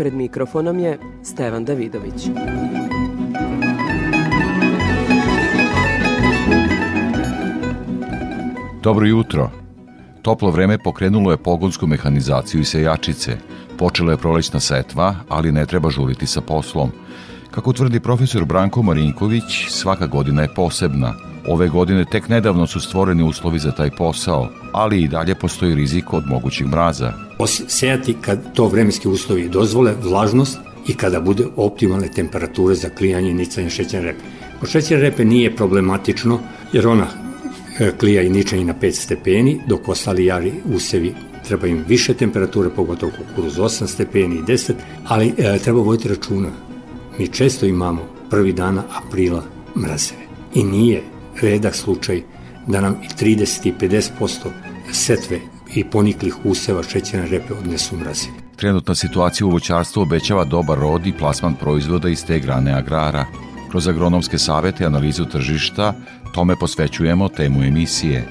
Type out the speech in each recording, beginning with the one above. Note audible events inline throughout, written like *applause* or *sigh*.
Pred mikrofonom je Stevan Davidović. Dobro jutro. Toplo vreme pokrenulo je pogonsku mehanizaciju i sejačice. Počela je prolećna setva, ali ne treba žuriti sa poslom. Kako tvrdi profesor Branko Marinković, svaka godina je posebna. Ove godine tek nedavno su stvoreni uslovi za taj posao, ali i dalje postoji rizik od mogućih mraza. Sejati kad to vremenski uslovi dozvole, vlažnost i kada bude optimalne temperature za klijanje i nicanje šećerne repe. Kod šećerne repe nije problematično, jer ona e, klija i ničanje na 5 stepeni, dok ostali jari usevi treba im više temperature, pogotovo kukuruz 8 stepeni i 10, ali e, treba voditi računa. Mi često imamo prvi dana aprila mrazeve. I nije redak slučaj da nam i 30 i 50% setve i poniklih useva šećerne repe odnesu mrazevi. Trenutna situacija u voćarstvu obećava dobar rod i plasman proizvoda iz te grane agrara. Kroz agronomske savete i analizu tržišta tome posvećujemo temu emisije.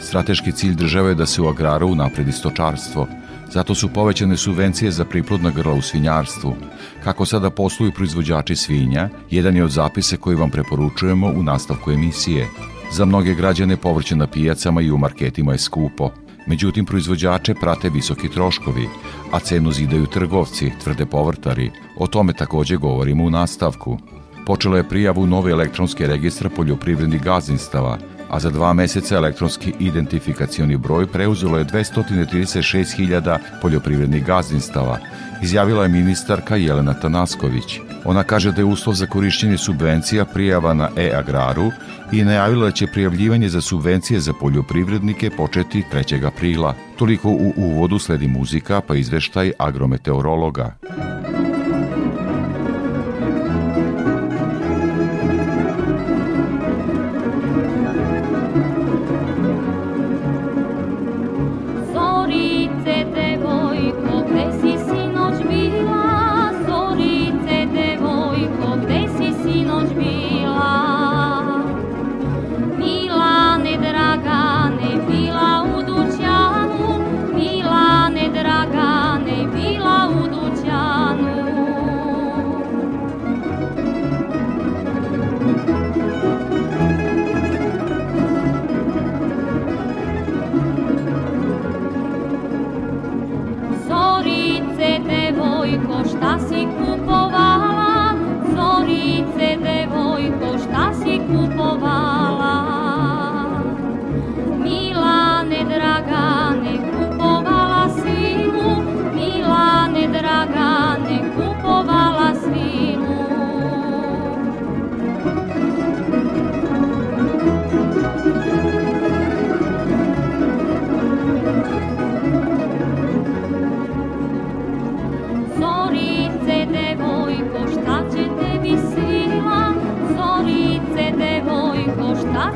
Strateški cilj države je da se u agraru unapredi stočarstvo. Zato su povećane subvencije za priplodna grla u svinjarstvu. Kako sada posluju proizvođači svinja, jedan je od zapise koji vam preporučujemo u nastavku emisije. Za mnoge građane povrće na pijacama i u marketima je skupo. Međutim, proizvođače prate visoki troškovi, a cenu zidaju trgovci, tvrde povrtari. O tome takođe govorimo u nastavku. Počela je prijavu nove elektronske registra poljoprivrednih gazdinstava, a za dva meseca elektronski identifikacioni broj preuzelo je 236.000 poljoprivrednih gazdinstava, izjavila je ministarka Jelena Tanasković. Ona kaže da je uslov za korišćenje subvencija prijava na e-agraru i najavila da će prijavljivanje za subvencije za poljoprivrednike početi 3. aprila. Toliko u uvodu sledi muzika pa izveštaj agrometeorologa.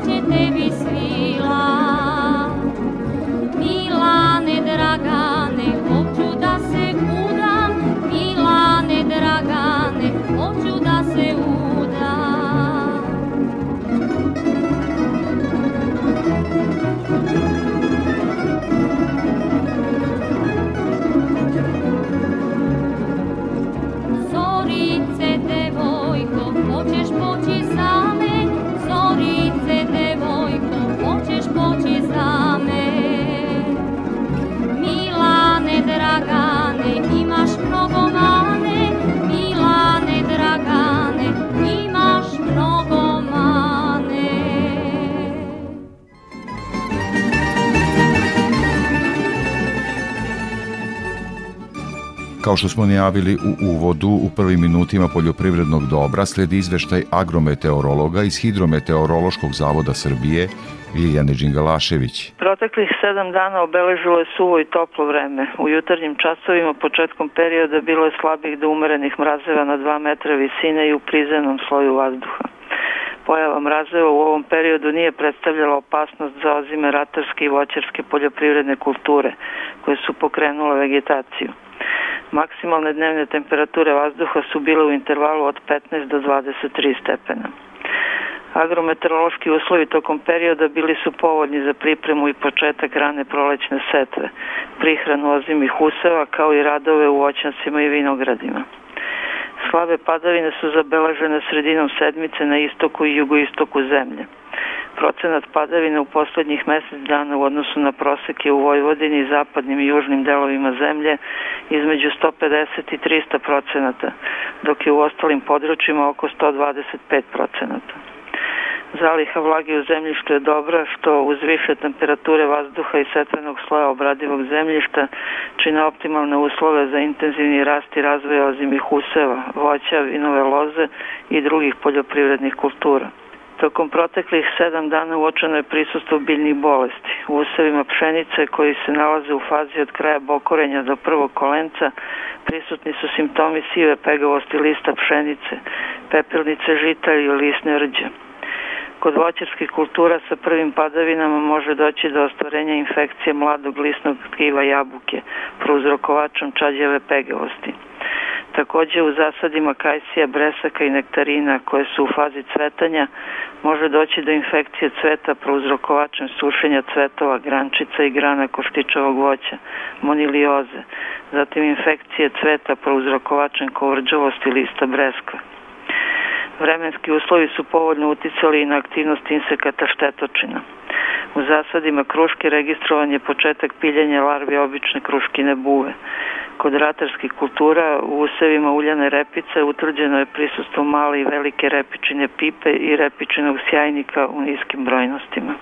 Dragane, imaš mnogo mane, Kao što smo najavili u uvodu, u prvim minutima poljoprivrednog dobra sledi izveštaj agrometeorologa iz Hidrometeorološkog zavoda Srbije Liljane Đingalašević. Proteklih sedam dana obeležilo je suvo i toplo vreme. U jutarnjim časovima početkom perioda bilo je slabih do umerenih mrazeva na 2 metra visine i u prizemnom sloju vazduha. Pojava mrazeva u ovom periodu nije predstavljala opasnost za ozime ratarske i voćarske poljoprivredne kulture koje su pokrenule vegetaciju. Maksimalne dnevne temperature vazduha su bile u intervalu od 15 do 23 stepena. Agrometeorološki uslovi tokom perioda bili su povoljni za pripremu i početak rane prolećne setve, prihranu ozimih useva kao i radove u voćancima i vinogradima. Slabe padavine su zabeležene sredinom sedmice na istoku i jugoistoku zemlje. Procenat padavina u poslednjih mesec dana u odnosu na proseke u Vojvodini i zapadnim i južnim delovima zemlje između 150 i 300 procenata, dok je u ostalim područjima oko 125 procenata. Zaliha vlage u zemljištu je dobra, što uz više temperature vazduha i setvenog sloja obradivog zemljišta čine optimalne uslove za intenzivni rast i razvoj ozimih useva, voća, vinove loze i drugih poljoprivrednih kultura. Tokom proteklih sedam dana uočeno je prisustvo biljnih bolesti. U usevima pšenice koji se nalaze u fazi od kraja bokorenja do prvog kolenca prisutni su simptomi sive pegavosti lista pšenice, pepelnice žita i lisne rđe. Kod voćarskih kultura sa prvim padavinama može doći do ostvarenja infekcije mladog lisnog tkiva jabuke, prouzrokovačom čađeve pegavosti. Takođe u zasadima kajsija, bresaka i nektarina koje su u fazi cvetanja može doći do infekcije cveta prouzrokovačem sušenja cvetova, grančica i grana koštičavog voća, monilioze, zatim infekcije cveta prouzrokovačem kovrđavosti lista breskve. Vremenski uslovi su povoljno uticali i na aktivnost insekata štetočina. U zasadima kruške registrovan je početak piljenja larvi obične kruškine buve. Kod ratarskih kultura u usevima uljane repice utvrđeno je prisustvo male i velike repičine pipe i repičinog sjajnika u niskim brojnostima.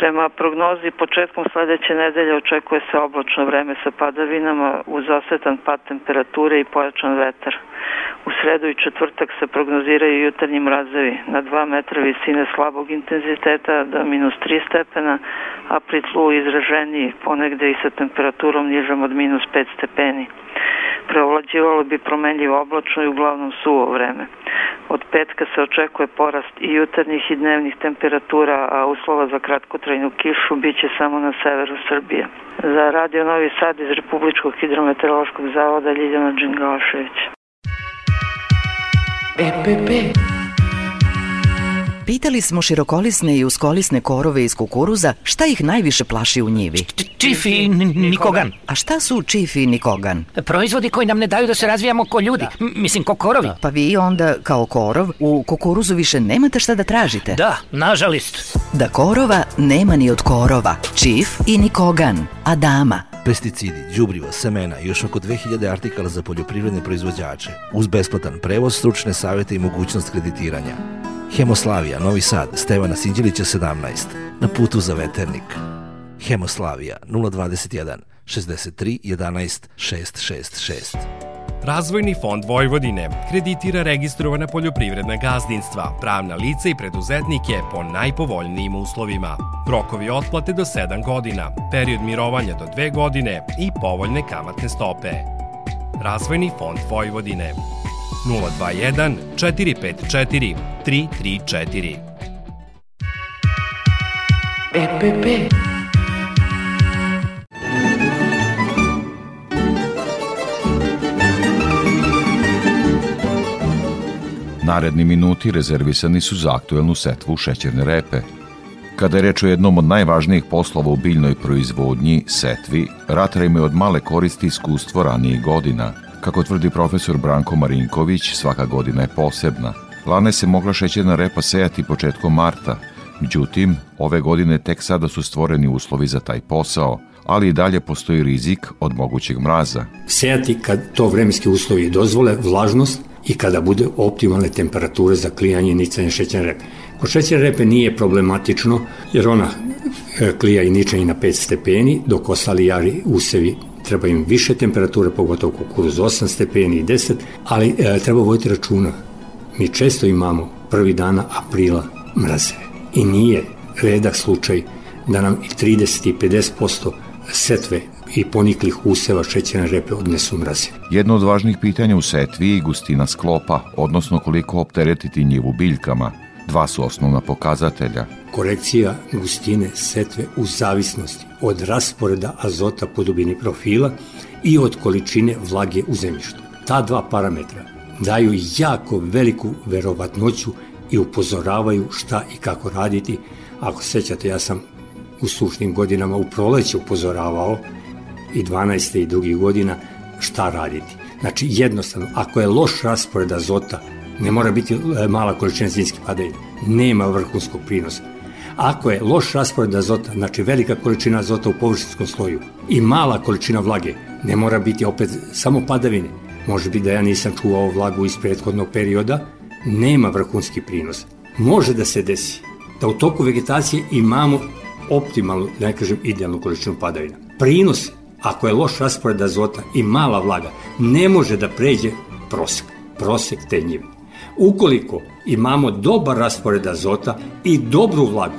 Prema prognozi početkom sledeće nedelje očekuje se oblačno vreme sa padavinama uz osetan pad temperature i pojačan vetar. U sredu i četvrtak se prognoziraju jutarnji mrazevi na 2 metra visine slabog intenziteta do minus 3 stepena, a pri tlu izraženiji ponegde i sa temperaturom nižom od minus 5 stepeni. Preovlađivalo bi promenljivo oblačno i uglavnom suvo vreme. Od petka se očekuje porast i jutarnjih i dnevnih temperatura, a uslova za kratkotrajnu kišu biće samo na severu Srbije. Za Radio Novi Sad iz Republičkog hidrometeorološkog zavoda Ljiljana Đingalašević. EPP. Pitali smo širokolisne i uskolisne korove iz kukuruza šta ih najviše plaši u njivi. Čif i nikogan. A šta su čif i nikogan? Proizvodi koji nam ne daju da se razvijamo ko ljudi. Da. Mislim, ko korovi. Pa vi onda, kao korov, u kukuruzu više nemate šta da tražite. Da, nažalist. Da korova nema ni od korova. Čif i nikogan. Adama pesticidi, đubrivo, semena i još oko 2000 artikala za poljoprivredne proizvođače, uz besplatan prevoz, stručne savete i mogućnost kreditiranja. Hemoslavija, Novi Sad, Stevana Sinđelića 17, na putu za veternik. Hemoslavija 021 63 11 666. Razvojni fond Vojvodine kreditira registrovana poljoprivredna gazdinstva, pravna lica i preduzetnike po najpovoljnijim uslovima. Rokovi otplate do 7 godina, period mirovanja do 2 godine i povoljne kamatne stope. Razvojni fond Vojvodine 021 454 334 EPP Naredni minuti rezervisani su za aktuelnu setvu šećerne repe. Kada je reč o jednom od najvažnijih poslova u biljnoj proizvodnji, setvi, ratara imaju od male koristi iskustvo ranijih godina – Kako tvrdi profesor Branko Marinković, svaka godina je posebna. Lane se mogla šećerna repa sejati početkom marta, međutim, ove godine tek sada su stvoreni uslovi za taj posao, ali i dalje postoji rizik od mogućeg mraza. Sejati kad to vremenski uslovi dozvole, vlažnost i kada bude optimalne temperature za klijanje i nicanje šećerne repe. Kod šećerne repe nije problematično jer ona e, klija i ničanje na 5 stepeni, dok ostali jari usevi treba im više temperature, pogotovo kukuruz 8 stepeni i 10, ali e, treba voditi računa. Mi često imamo prvi dana aprila mrazeve i nije redak slučaj da nam i 30 i 50% setve i poniklih useva šećerne repe odnesu mraze. Jedno od važnih pitanja u setvi je gustina sklopa, odnosno koliko opteretiti njivu biljkama. Dva su osnovna pokazatelja. Korekcija gustine setve u zavisnosti od rasporeda azota po dubini profila i od količine vlage u zemljištu. Ta dva parametra daju jako veliku verovatnoću i upozoravaju šta i kako raditi. Ako sećate, ja sam u sušnim godinama u proleće upozoravao i 12. i drugih godina šta raditi. Znači, jednostavno, ako je loš raspored azota, ne mora biti e, mala količina zimskih padavina, nema vrhunskog prinosa. Ako je loš raspored azota, znači velika količina azota u površinskom sloju i mala količina vlage, ne mora biti opet samo padavine. Može biti da ja nisam čuvao vlagu iz prethodnog perioda, nema vrhunski prinos. Može da se desi da u toku vegetacije imamo optimalnu, da ne kažem idealnu količinu padavina. Prinos ako je loš raspored azota i mala vlaga, ne može da pređe prosek, prosek te njive. Ukoliko imamo dobar raspored azota i dobru vlagu,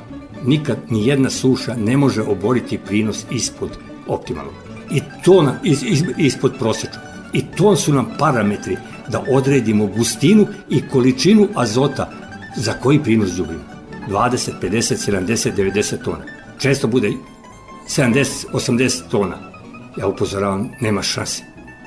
nikad ni jedna suša ne može oboriti prinos ispod optimalnog. I to na, is, is, ispod prosečnog. I to su nam parametri da odredimo gustinu i količinu azota za koji prinos džubimo. 20, 50, 70, 90 tona. Često bude 70, 80 tona Ja upozoravam, nema šanse.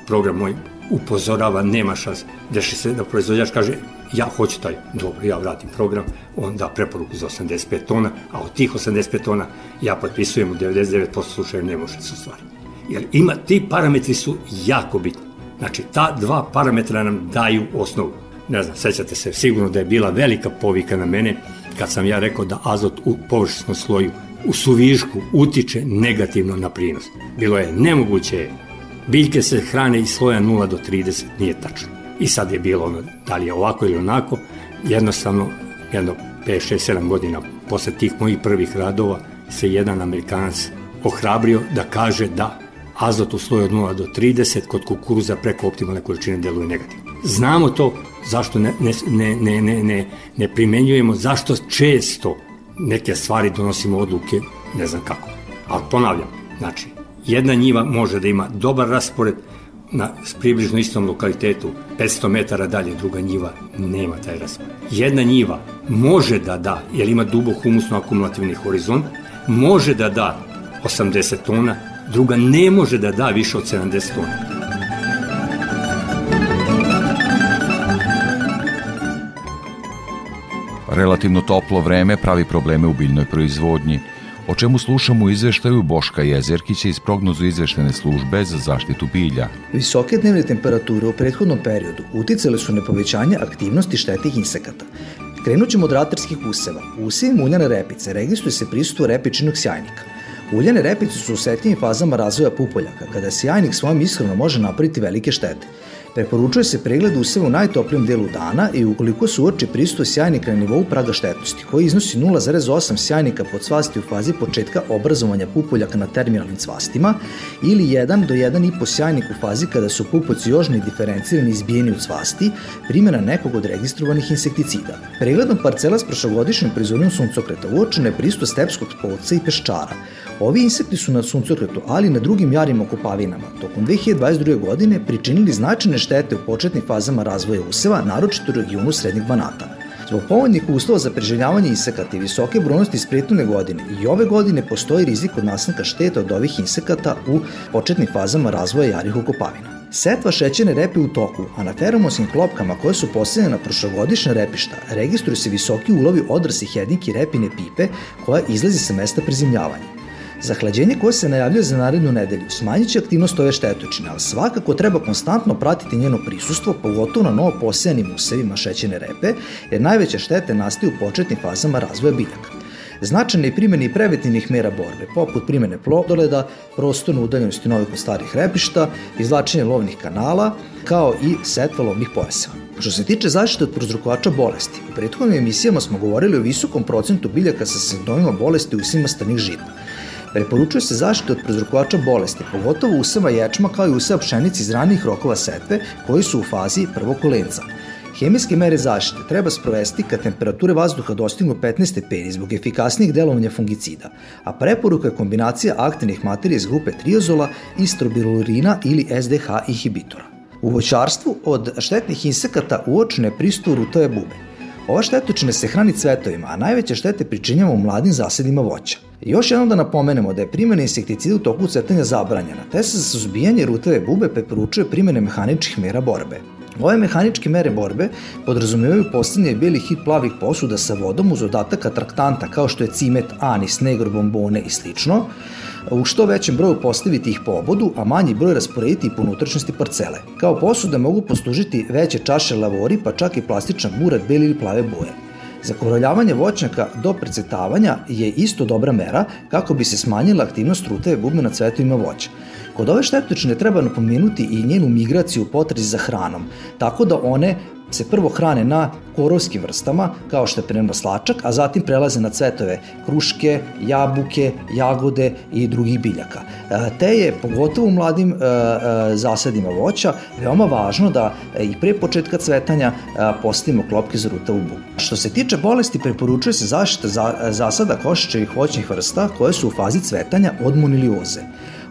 Program moj upozorava, nema šanse. Deši se da proizvođač kaže, ja hoću taj, dobro, ja vratim program, on da preporuku za 85 tona, a od tih 85 tona ja potpisujem u 99% slučaja ne može se ostvariti. Jer ima, ti parametri su jako bitni. Znači, ta dva parametra nam daju osnovu. Ne znam, sećate se sigurno da je bila velika povika na mene kad sam ja rekao da azot u površinskom sloju u suvišku utiče negativno na prinos. Bilo je nemoguće, biljke se hrane iz sloja 0 do 30, nije tačno. I sad je bilo ono, da li je ovako ili onako, jednostavno, jedno 5, 6, 7 godina posle tih mojih prvih radova se jedan Amerikanac ohrabrio da kaže da azot u sloju od 0 do 30 kod kukuruza preko optimalne količine deluje negativno. Znamo to, zašto ne, ne, ne, ne, ne, ne primenjujemo, zašto često neke stvari donosimo odluke, ne znam kako. Ali ponavljam, znači, jedna njiva može da ima dobar raspored na približno istom lokalitetu, 500 metara dalje druga njiva nema taj raspored. Jedna njiva može da da, jer ima dubok humusno akumulativni horizont, može da da 80 tona, druga ne može da da više od 70 tona. Relativno toplo vreme pravi probleme u biljnoj proizvodnji, o čemu slušamo u izveštaju Boška Jezerkića iz prognozu izveštene službe za zaštitu bilja. Visoke dnevne temperature u prethodnom periodu uticale su na povećanje aktivnosti štetnih insekata. Krenut ćemo od ratarskih useva. U usevima uljane repice registruje se prisustvo repičinog sjajnika. Uljane repice su u setljivim fazama razvoja pupoljaka, kada sjajnik svojom ishranom može napraviti velike štete. Preporučuje se pregled useva u najtoplijem delu dana i ukoliko se uoči pristup sjajnika na nivou praga štetnosti, koji iznosi 0,8 sjajnika pod cvasti u fazi početka obrazovanja pupoljaka na terminalnim cvastima ili 1 do 1,5 sjajnik u fazi kada su pupoljci jožni diferencirani izbijeni u cvasti, primjena nekog od registrovanih insekticida. Pregledom parcela s prošlogodišnjom proizvodnjom suncokreta uočeno je pristup stepskog polca i peščara. Ovi insekti su na suncokretu, ali i na drugim jarim okopavinama, tokom 2022. godine pričinili značajne štete u početnim fazama razvoja useva, naročito u regionu srednjeg banata. Zbog povoljnih uslova za preživljavanje insekata i visoke brojnosti iz prethodne godine i ove godine postoji rizik od nastanka šteta od ovih insekata u početnim fazama razvoja jarih okopavina. Setva šećerne repe u toku, a na feromonskim klopkama koje su postavljene na prošlogodišnja repišta registruju se visoki ulovi odrasih jedinki repine pipe koja izlazi sa mesta prezimljavanja. Zahlađenje koje se najavljuje za narednu nedelju smanjit će aktivnost ove štetočine, ali svakako treba konstantno pratiti njeno prisustvo, pogotovo na novo posejanim usevima šećene repe, jer najveće štete nastaju u početnim fazama razvoja biljaka. Značajne i primjeni preventivnih mera borbe, poput primjene plodoleda, prostorne udaljenosti novih od starih repišta, izlačenje lovnih kanala, kao i setva lovnih pojaseva. Što se tiče zaštite od prozrukovača bolesti, u prethodnim emisijama smo govorili o visokom procentu biljaka sa simptomima bolesti u svima stanih žita. Preporučuje se zaštita od prezrokovača bolesti, pogotovo useva ječma kao i useva pšenici iz ranijih rokova setve koji su u fazi prvog kolenca. Hemijske mere zaštite treba sprovesti kad temperature vazduha dostignu 15 stepeni zbog efikasnijeg delovanja fungicida, a preporuka je kombinacija aktivnih materija iz grupe triozola i strobilurina ili SDH inhibitora. U voćarstvu od štetnih insekata uočene je pristup rutove bube. Ova štetočina se hrani cvetovima, a najveće štete pričinjava u mladim zasadima voća. I još jednom da napomenemo da je primjena insekticida u toku cvetanja zabranjena, te se za suzbijanje rutave bube preporučuje primjene mehaničkih mera borbe. Ove mehaničke mere borbe podrazumevaju postavljanje belih hit plavih posuda sa vodom uz dodatak atraktanta kao što je cimet, anis, negro, bombone i slično, u što većem broju postaviti ih po obodu, a manji broj rasporediti po unutrašnjosti parcele. Kao posuda mogu poslužiti veće čaše lavori, pa čak i plastičan burat beli ili plave boje. Zakoraljavanje voćnjaka do precetavanja je isto dobra mera kako bi se smanjila aktivnost ruteve bubne na cvetovima voća. Kod ove štetočine treba napomenuti i njenu migraciju u za hranom, tako da one se prvo hrane na korovskim vrstama, kao što je prema slačak, a zatim prelaze na cvetove kruške, jabuke, jagode i drugih biljaka. E, te je, pogotovo u mladim e, e, zasadima voća, veoma važno da i pre početka cvetanja postavimo klopke za rutavu bubu. Što se tiče bolesti, preporučuje se zaštita zasada košičevih voćnih vrsta koje su u fazi cvetanja od monilioze.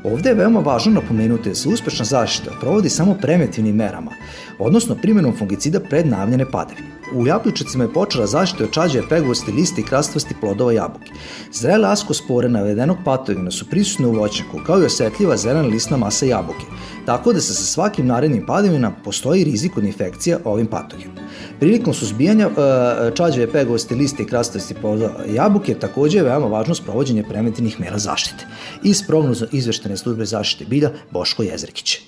Ovde je veoma važno napomenuti da se uspešna zaštita provodi samo preventivnim merama, odnosno primjenom fungicida pred navljene padavine. U jabučicima je počela zaštita od čađe pegovosti liste i krastvosti plodova jabuke. Zrele askospore navedenog patogena su prisutne u voćnjaku, kao i osetljiva zelena listna masa jabuke, tako da se sa svakim narednim padavinama postoji rizik od infekcija ovim patogenom. Prilikom suzbijanja e, čađeve pegovosti liste i krastvosti plodova jabuke takođe je veoma važno sprovođenje preventivnih mera zaštite. Iz prognoza izveštene službe zaštite bilja Boško Jezrekić.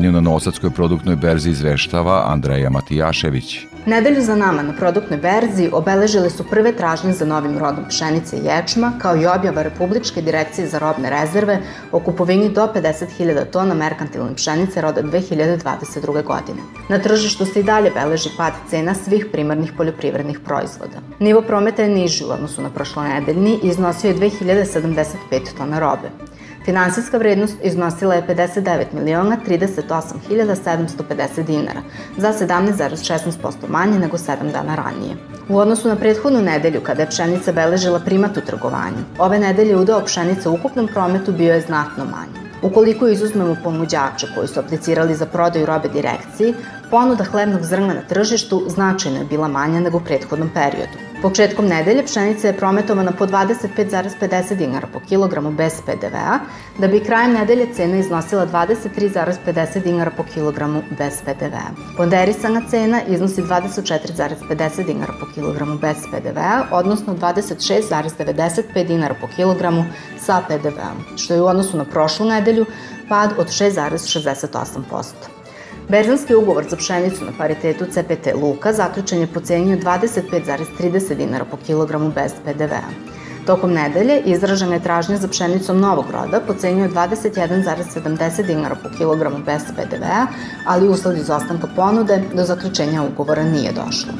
Trgovanju na Novosadskoj produktnoj berzi izveštava Andreja Matijašević. Nedelju za nama na produktnoj berzi obeležile su prve tražnje za novim rodom pšenice i ječma, kao i objava Republičke direkcije za robne rezerve o kupovini do 50.000 tona merkantilne pšenice roda 2022. godine. Na tržištu se i dalje beleži pad cena svih primarnih poljoprivrednih proizvoda. Nivo prometa je niži u odnosu na prošlonedeljni i iznosio je 2075 tona robe. Finansijska vrednost iznosila je 59 miliona 38.750 dinara, za 17,16% manje nego 7 dana ranije. U odnosu na prethodnu nedelju, kada je pšenica beležila primat u trgovanju, ove nedelje udeo pšenice u ukupnom prometu bio je znatno manji. Ukoliko izuzmemo ponuđače koji su aplicirali za prodaju robe direkciji, ponuda hlebnog zrna na tržištu značajno je bila manja nego u prethodnom periodu. Početkom nedelje pšenica je prometovana po 25,50 dinara po kilogramu bez PDV-a, da bi krajem nedelje cena iznosila 23,50 dinara po kilogramu bez PDV-a. Ponderisana cena iznosi 24,50 dinara po kilogramu bez PDV-a, odnosno 26,95 dinara po kilogramu sa PDV-om, što je u odnosu na prošlu nedelju pad od 6,68%. Berzanski ugovor za pšenicu na paritetu CPT Luka zaključen je po ceni od 25,30 dinara po kilogramu bez PDV-a. Tokom nedelje izražena je tražnja za pšenicom novog roda po ceni od 21,70 dinara po kilogramu bez PDV-a, ali usled izostanka ponude do zaključenja ugovora nije došlo.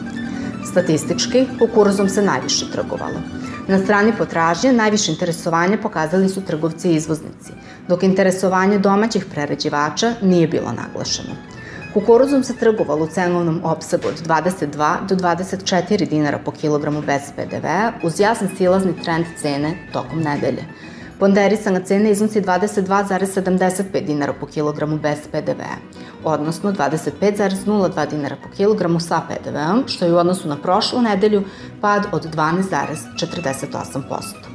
Statistički, kukuruzom se najviše trgovalo. Na strani potražnje najviše interesovanje pokazali su trgovci i izvoznici, dok interesovanje domaćih prerađivača nije bilo naglašeno. Kukuruzom se trgovalo u cenovnom opsegu od 22 do 24 dinara po kilogramu bez PDV-a uz jasan silazni trend cene tokom nedelje. Ponderisana cena iznosi 22,75 dinara po kilogramu bez PDV-a, odnosno 25,02 dinara po kilogramu sa PDV-om, što je u odnosu na prošlu nedelju pad od 12,48%.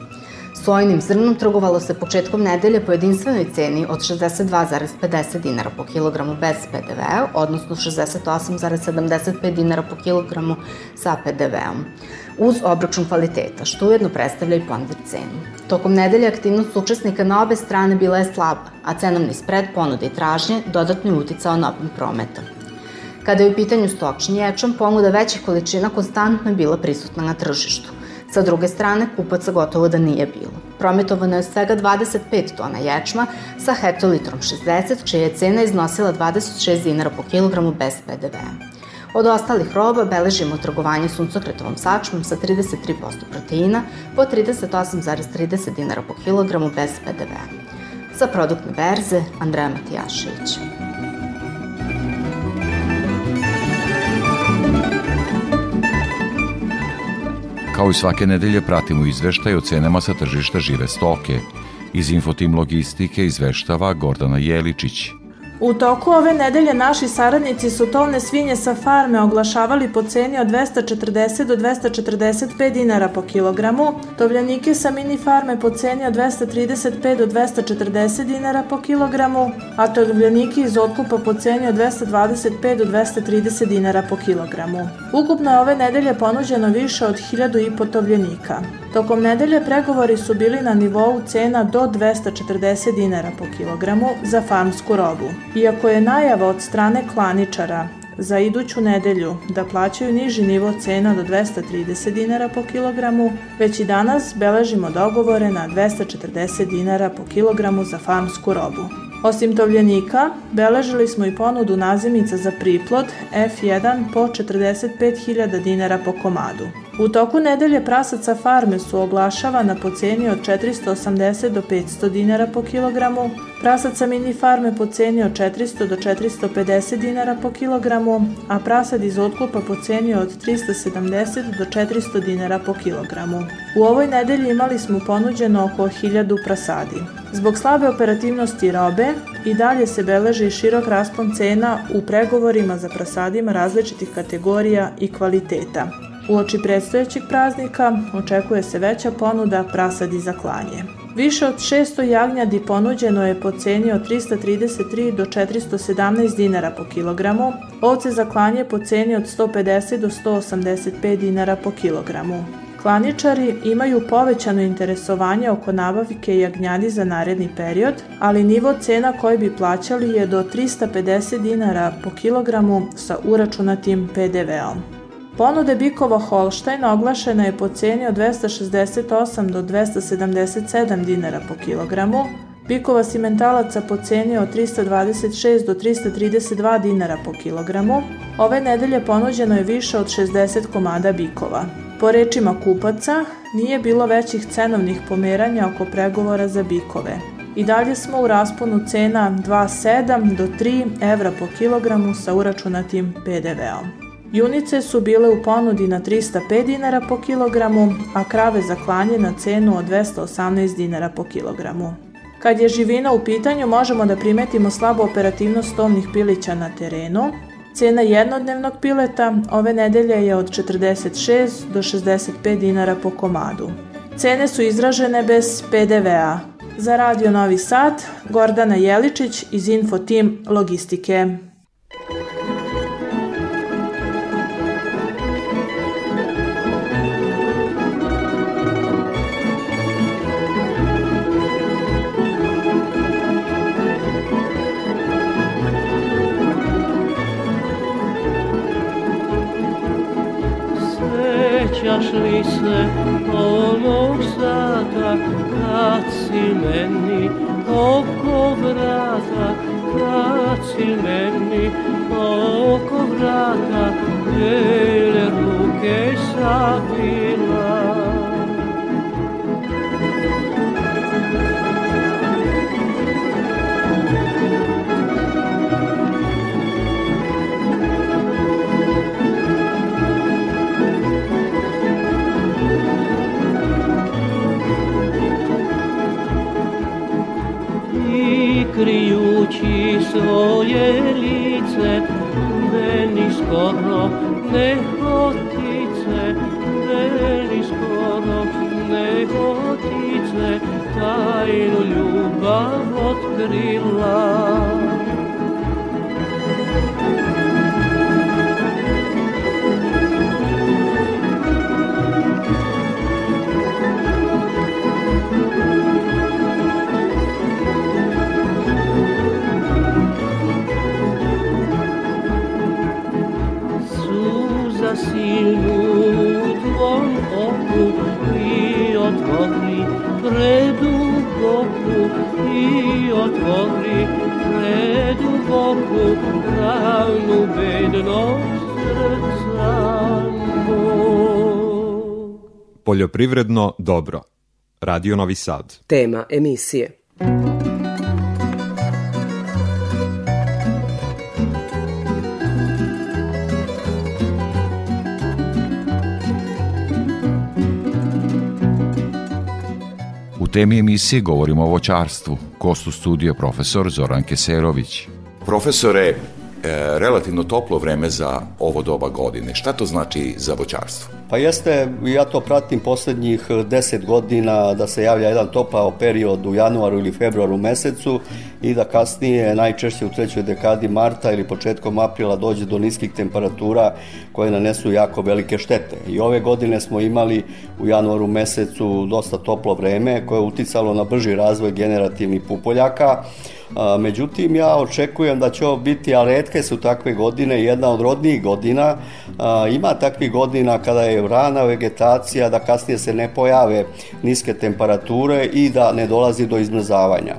Sojnim zrnom trgovalo se početkom nedelje po jedinstvenoj ceni od 62,50 dinara po kilogramu bez PDV-a, odnosno 68,75 dinara po kilogramu sa PDV-om, uz obračun kvaliteta, što ujedno predstavlja i ponder cenu. Tokom nedelje aktivnost učesnika na obe strane bila je slaba, a cenovni spred ponude i tražnje dodatno je uticao na obim prometa. Kada je u pitanju stočni ječam, ponuda većih količina konstantno je bila prisutna na tržištu – Sa druge strane, kupaca gotovo da nije bilo. Prometovano je svega 25 tona ječma sa hektolitrom 60, čija je cena iznosila 26 dinara po kilogramu bez PDV-a. Od ostalih roba beležimo trgovanje suncokretovom sačmom sa 33% proteina po 38,30 dinara po kilogramu bez PDV-a. Sa produktne berze Andreja Matijašević. Kao i svake nedelje pratimo izveštaj o cenama sa tržišta žive stoke. Iz Infotim Logistike izveštava Gordana Jeličić. U toku ove nedelje naši saradnici su tovne svinje sa farme oglašavali po ceni od 240 do 245 dinara po kilogramu, tovljanike sa mini farme po ceni od 235 do 240 dinara po kilogramu, a tovljanike iz otkupa po ceni od 225 do 230 dinara po kilogramu. Ukupno je ove nedelje ponuđeno više od 1000 i po tovljanika. Tokom nedelje pregovori su bili na nivou cena do 240 dinara po kilogramu za farmsku robu. Iako je najava od strane klaničara za iduću nedelju da plaćaju niži nivo cena do 230 dinara po kilogramu, već i danas beležimo dogovore na 240 dinara po kilogramu za farmsku robu. Osim tovljenika, beležili smo i ponudu nazimica za priplod F1 po 45.000 dinara po komadu. U toku nedelje prasaca farme su oglašavana po ceni od 480 do 500 dinara po kilogramu, prasaca mini farme po ceni od 400 do 450 dinara po kilogramu, a prasad iz otkupa po ceni od 370 do 400 dinara po kilogramu. U ovoj nedelji imali smo ponuđeno oko 1000 prasadi. Zbog slabe operativnosti robe i dalje se beleži širok raspon cena u pregovorima za prasadima različitih kategorija i kvaliteta. U oči predstojećeg praznika očekuje se veća ponuda prasadi za klanje. Više od 600 jagnjadi ponuđeno je po ceni od 333 do 417 dinara po kilogramu, ovce za klanje po ceni od 150 do 185 dinara po kilogramu. Klaničari imaju povećano interesovanje oko nabavke jagnjadi za naredni period, ali nivo cena koji bi plaćali je do 350 dinara po kilogramu sa uračunatim PDV-om. Ponude bikova Holštajn oglašena je po ceni od 268 do 277 dinara po kilogramu, bikova simentalaca po ceni od 326 do 332 dinara po kilogramu. Ove nedelje ponuđeno je više od 60 komada bikova. Po rečima kupaca, nije bilo većih cenovnih pomeranja oko pregovora za bikove. I dalje smo u rasponu cena 2,7 do 3 evra po kilogramu sa uračunatim PDV-om. Junice su bile u ponudi na 305 dinara po kilogramu, a krave za klanje na cenu od 218 dinara po kilogramu. Kad je živina u pitanju, možemo da primetimo slabu operativnost tovnih pilića na terenu. Cena jednodnevnog pileta ove nedelje je od 46 do 65 dinara po komadu. Cene su izražene bez PDV-a. Za Radio Novi Sad, Gordana Jeličić iz Info Team Logistike. Poljoprivredno dobro. Radio Novi Sad. Tema emisije. U temi emisije govorimo o voćarstvu. Kostu studio profesor Zoran Keserović. Profesore, e, relativno toplo vreme za ovo doba godine. Šta to znači za voćarstvo? Pa jeste, ja to pratim poslednjih deset godina da se javlja jedan topao period u januaru ili februaru mesecu i da kasnije, najčešće u trećoj dekadi marta ili početkom aprila dođe do niskih temperatura koje nanesu jako velike štete. I ove godine smo imali u januaru mesecu dosta toplo vreme koje je uticalo na brži razvoj generativnih pupoljaka, Međutim, ja očekujem da će ovo biti, a redke su takve godine, jedna od rodnijih godina. Ima takvih godina kada je rana vegetacija, da kasnije se ne pojave niske temperature i da ne dolazi do izmrzavanja.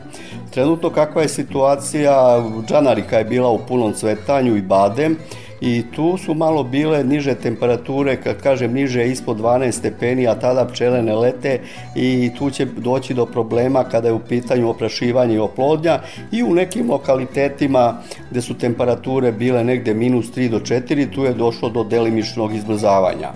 Trenutno kakva je situacija, džanarika je bila u punom cvetanju i badem, i tu su malo bile niže temperature, kad kažem niže ispod 12 stepeni, a tada pčele ne lete i tu će doći do problema kada je u pitanju oprašivanje i oplodnja i u nekim lokalitetima gde su temperature bile negde minus 3 do 4, tu je došlo do delimičnog izmrzavanja.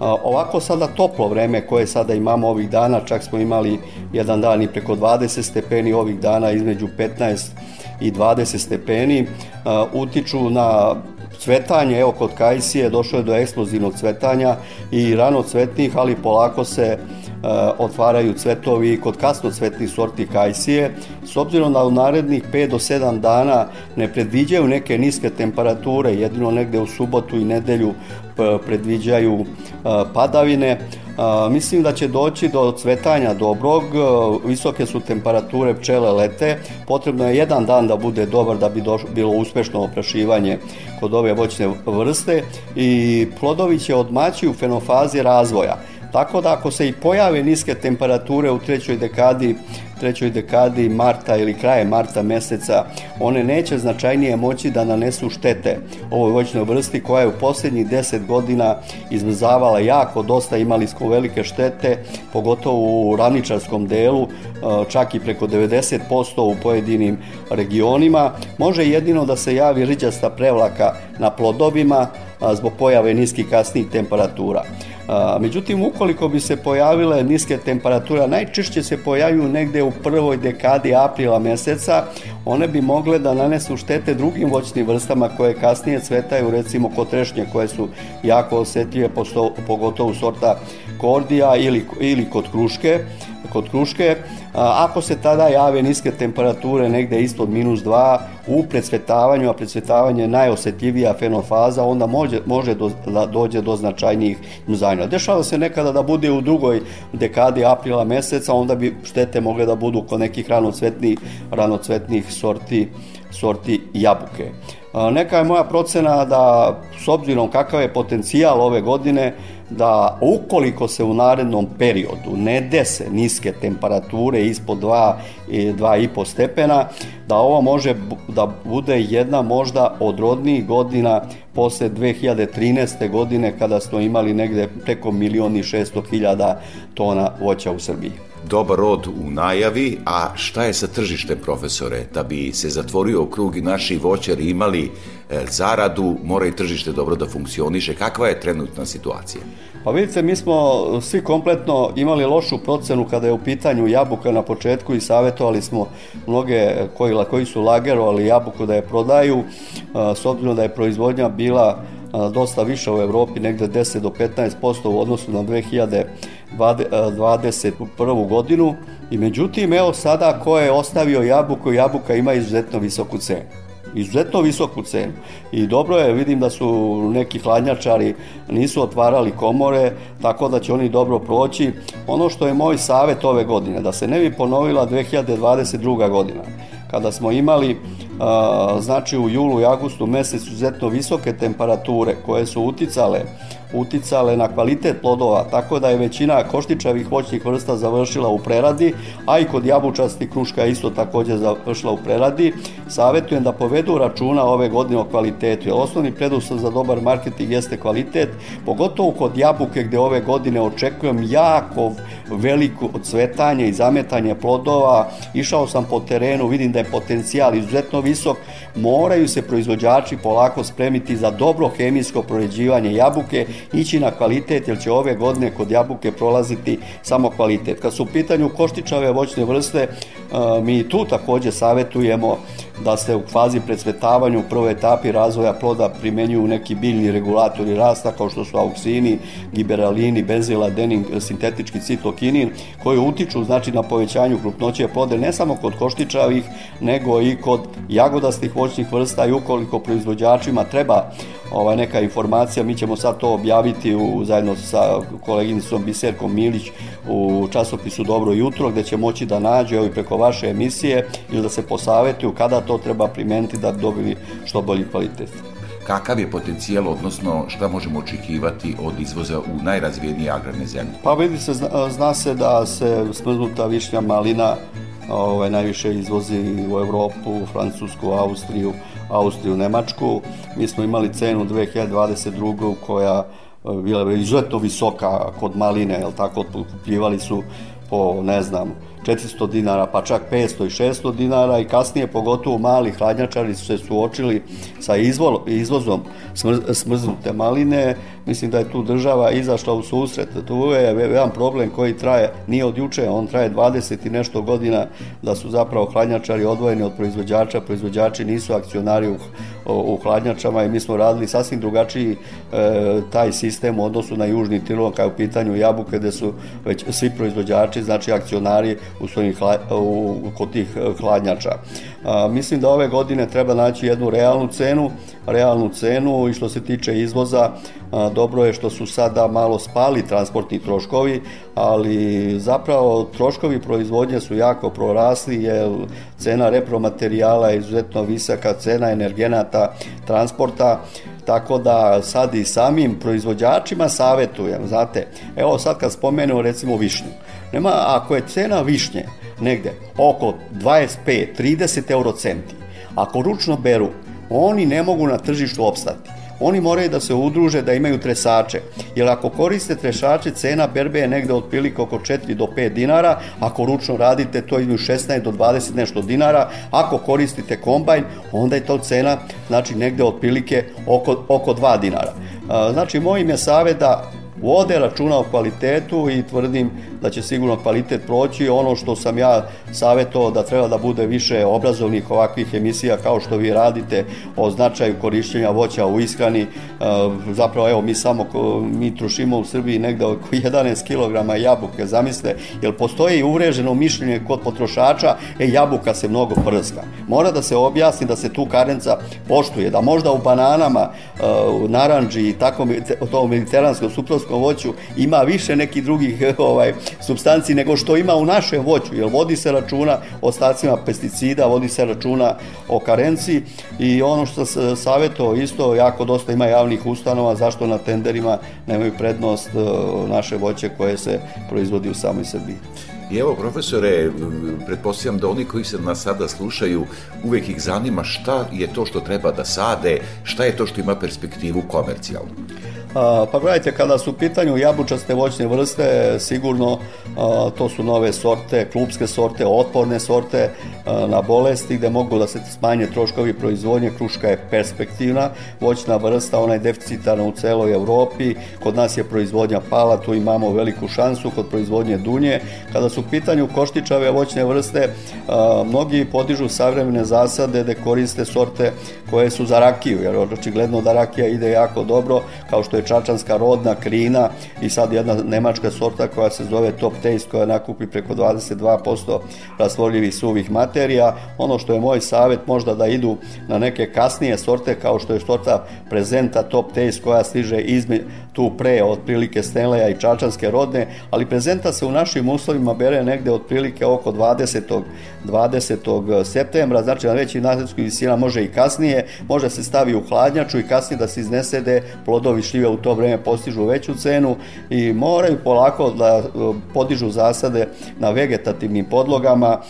Ovako sada toplo vreme koje sada imamo ovih dana, čak smo imali jedan dan i preko 20 stepeni ovih dana između 15 i 20 stepeni, utiču na cvetanje, evo kod kajsije došlo je do eksplozivnog cvetanja i rano cvetnih, ali polako se e, otvaraju cvetovi kod kasno cvetnih sorti kajsije. S obzirom da u narednih 5 do 7 dana ne predviđaju neke niske temperature, jedino negde u subotu i nedelju predviđaju padavine. Mislim da će doći do cvetanja dobrog, visoke su temperature, pčele lete, potrebno je jedan dan da bude dobar da bi došlo, bilo uspešno oprašivanje kod ove voćne vrste i plodovi će odmaći u fenofazi razvoja. Tako da ako se i pojave niske temperature u trećoj dekadi trećoj dekadi marta ili kraje marta meseca, one neće značajnije moći da nanesu štete ovoj voćnoj vrsti koja je u posljednjih 10 godina izmrzavala jako dosta, imali smo velike štete, pogotovo u ravničarskom delu, e, čak i preko 90% u pojedinim regionima. Može jedino da se javi riđasta prevlaka na plodovima zbog pojave niskih kasnih temperatura. Međutim, ukoliko bi se pojavile niske temperature, najčešće se pojavljuju negde u prvoj dekadi aprila meseca, one bi mogle da nanesu štete drugim voćnim vrstama koje kasnije cvetaju, recimo kod trešnje koje su jako osetljive, pogotovo sorta kordija ili, ili kod kruške kod kruške. Ako se tada jave niske temperature negde ispod minus 2 u predsvetavanju, a predsvetavanje je najosetljivija fenofaza, onda može, može do, da dođe do značajnijih muzanja. Dešava se nekada da bude u drugoj dekadi aprila meseca, onda bi štete mogle da budu kod nekih ranocvetnih, ranocvetnih sorti, sorti jabuke. Neka je moja procena da s obzirom kakav je potencijal ove godine, da ukoliko se u narednom periodu ne dese niske temperature ispod 2 i 2,5 stepena, da ovo može da bude jedna možda od rodnijih godina posle 2013. godine kada smo imali negde preko milioni 600 hiljada tona voća u Srbiji dobar rod u najavi, a šta je sa tržištem, profesore? Da bi se zatvorio krug i naši voćari imali e, zaradu, mora i tržište dobro da funkcioniše. Kakva je trenutna situacija? Pa vidite, mi smo svi kompletno imali lošu procenu kada je u pitanju jabuka na početku i savjetovali smo mnoge koji, koji su lagerovali jabuku da je prodaju, s obzirom da je proizvodnja bila dosta više u Evropi, negde 10 do 15% u odnosu na 2021. godinu. I međutim, evo sada ko je ostavio jabuku, jabuka ima izuzetno visoku cenu izuzetno visoku cenu. I dobro je, vidim da su neki hladnjačari nisu otvarali komore, tako da će oni dobro proći. Ono što je moj savet ove godine, da se ne bi ponovila 2022. godina, kada smo imali znači u julu i augustu mesecu izuzetno visoke temperature koje su uticale uticale na kvalitet plodova, tako da je većina koštičavih voćnih vrsta završila u preradi, a i kod jabučasti kruška isto takođe završila u preradi. Savetujem da povedu računa ove godine o kvalitetu, jer osnovni preduslov za dobar marketing jeste kvalitet, pogotovo kod jabuke gde ove godine očekujem jako veliko cvetanje i zametanje plodova. Išao sam po terenu, vidim da je potencijal izuzetno visok, moraju se proizvođači polako spremiti za dobro hemijsko proređivanje jabuke, ići na kvalitet, jer će ove godine kod jabuke prolaziti samo kvalitet. Kad su u pitanju koštičave voćne vrste, mi tu takođe savetujemo da se u fazi predsvetavanja u prvoj etapi razvoja ploda primenjuju neki biljni regulatori rasta kao što su auksini, giberalini, benziladenin, sintetički citokinin koji utiču znači na povećanju krupnoće plode ne samo kod koštičavih nego i kod jagodastih voćnih vrsta i ukoliko proizvođačima treba ovaj, neka informacija, mi ćemo sad to objaviti u, zajedno sa koleginicom Biserkom Milić u časopisu Dobro jutro gde će moći da nađu evo i preko vaše emisije ili da se posavetuju kada to treba primeniti da dobili što bolji kvalitet. Kakav je potencijal, odnosno šta možemo očekivati od izvoza u najrazvijenije agrarne zemlje? Pa vidi se, zna, zna se da se smrznuta višnja malina ovaj, najviše izvozi u Evropu, Francusku, Austriju, Austriju, Nemačku. Mi smo imali cenu 2022. koja bila izuzetno visoka kod maline, jel tako, otkupljivali su po, ne znam, 400 dinara, pa čak 500 i 600 dinara i kasnije pogotovo mali hladnjačari su se suočili sa izvozom smr, smrznute maline. Mislim da je tu država izašla u susret. Tu je jedan problem koji traje, nije od juče, on traje 20 i nešto godina da su zapravo hladnjačari odvojeni od proizvođača, proizvođači nisu akcionari u, u hladnjačama i mi smo radili sasvim drugačiji e, taj sistem u odnosu na južni Tirol kao u pitanju jabuke gde su već svi proizvođači, znači akcionari u svojim hla, u, kod tih hladnjača. A, mislim da ove godine treba naći jednu realnu cenu, realnu cenu i što se tiče izvoza, a, dobro je što su sada malo spali transportni troškovi, ali zapravo troškovi proizvodnje su jako prorasli jer cena repromaterijala je izuzetno visoka, cena energenata, transporta, tako da sad i samim proizvođačima savetujem, znate, evo sad kad spomenu recimo višnju, nema, ako je cena višnje negde oko 25-30 eurocenti, ako ručno beru, oni ne mogu na tržištu opstati. Oni moraju da se udruže, da imaju tresače. Jer ako koriste trešače, cena berbe je negde otprilike oko 4 do 5 dinara. Ako ručno radite, to između 16 do 20 nešto dinara. Ako koristite kombajn, onda je to cena, znači negde otprilike oko, oko 2 dinara. Znači, moj im je savjet da vode računa o kvalitetu i tvrdim da će sigurno kvalitet proći. Ono što sam ja savjetovao da treba da bude više obrazovnih ovakvih emisija kao što vi radite o značaju korišćenja voća u ishrani. E, zapravo evo mi samo mi trošimo u Srbiji negde oko *laughs* 11 kg jabuke, zamisle, jer postoji uvreženo mišljenje kod potrošača, e jabuka se mnogo prska. Mora da se objasni da se tu karenca poštuje, da možda u bananama, e, u naranđi i tako to mediteranskom suproskom voću ima više nekih drugih *laughs* ovaj substanci nego što ima u našem voću, jer vodi se računa o ostacima pesticida, vodi se računa o karenciji i ono što se savjeto isto jako dosta ima javnih ustanova zašto na tenderima nemaju prednost e, naše voće koje se proizvodi u samoj Srbiji. I evo, profesore, pretpostavljam da oni koji se nas sada slušaju, uvek ih zanima šta je to što treba da sade, šta je to što ima perspektivu komercijalnu. Pa gledajte, kada su u pitanju jabučaste voćne vrste, sigurno to su nove sorte, klubske sorte, otporne sorte na bolesti gde mogu da se smanje troškovi proizvodnje. Kruška je perspektivna voćna vrsta, ona je deficitarna u celoj Evropi. Kod nas je proizvodnja pala, tu imamo veliku šansu kod proizvodnje dunje. Kada su u pitanju koštičave voćne vrste, mnogi podižu savremene zasade da koriste sorte koje su za rakiju, jer očigledno da rakija ide jako dobro, kao što je čačanska rodna krina i sad jedna nemačka sorta koja se zove Top Taste koja nakupi preko 22% rastvorljivih suvih materija. Ono što je moj savet možda da idu na neke kasnije sorte kao što je sorta Prezenta Top Taste koja stiže izme, tu pre otprilike Stenleja i Čačanske rodne, ali Prezenta se u našim uslovima bere negde otprilike oko 20. 20. septembra, znači na veći nazadskoj visina može i kasnije, može se stavi u hladnjaču i kasnije da se iznese da plodovi šljive u to vreme postižu veću cenu i moraju polako da e, podižu zasade na vegetativnim podlogama.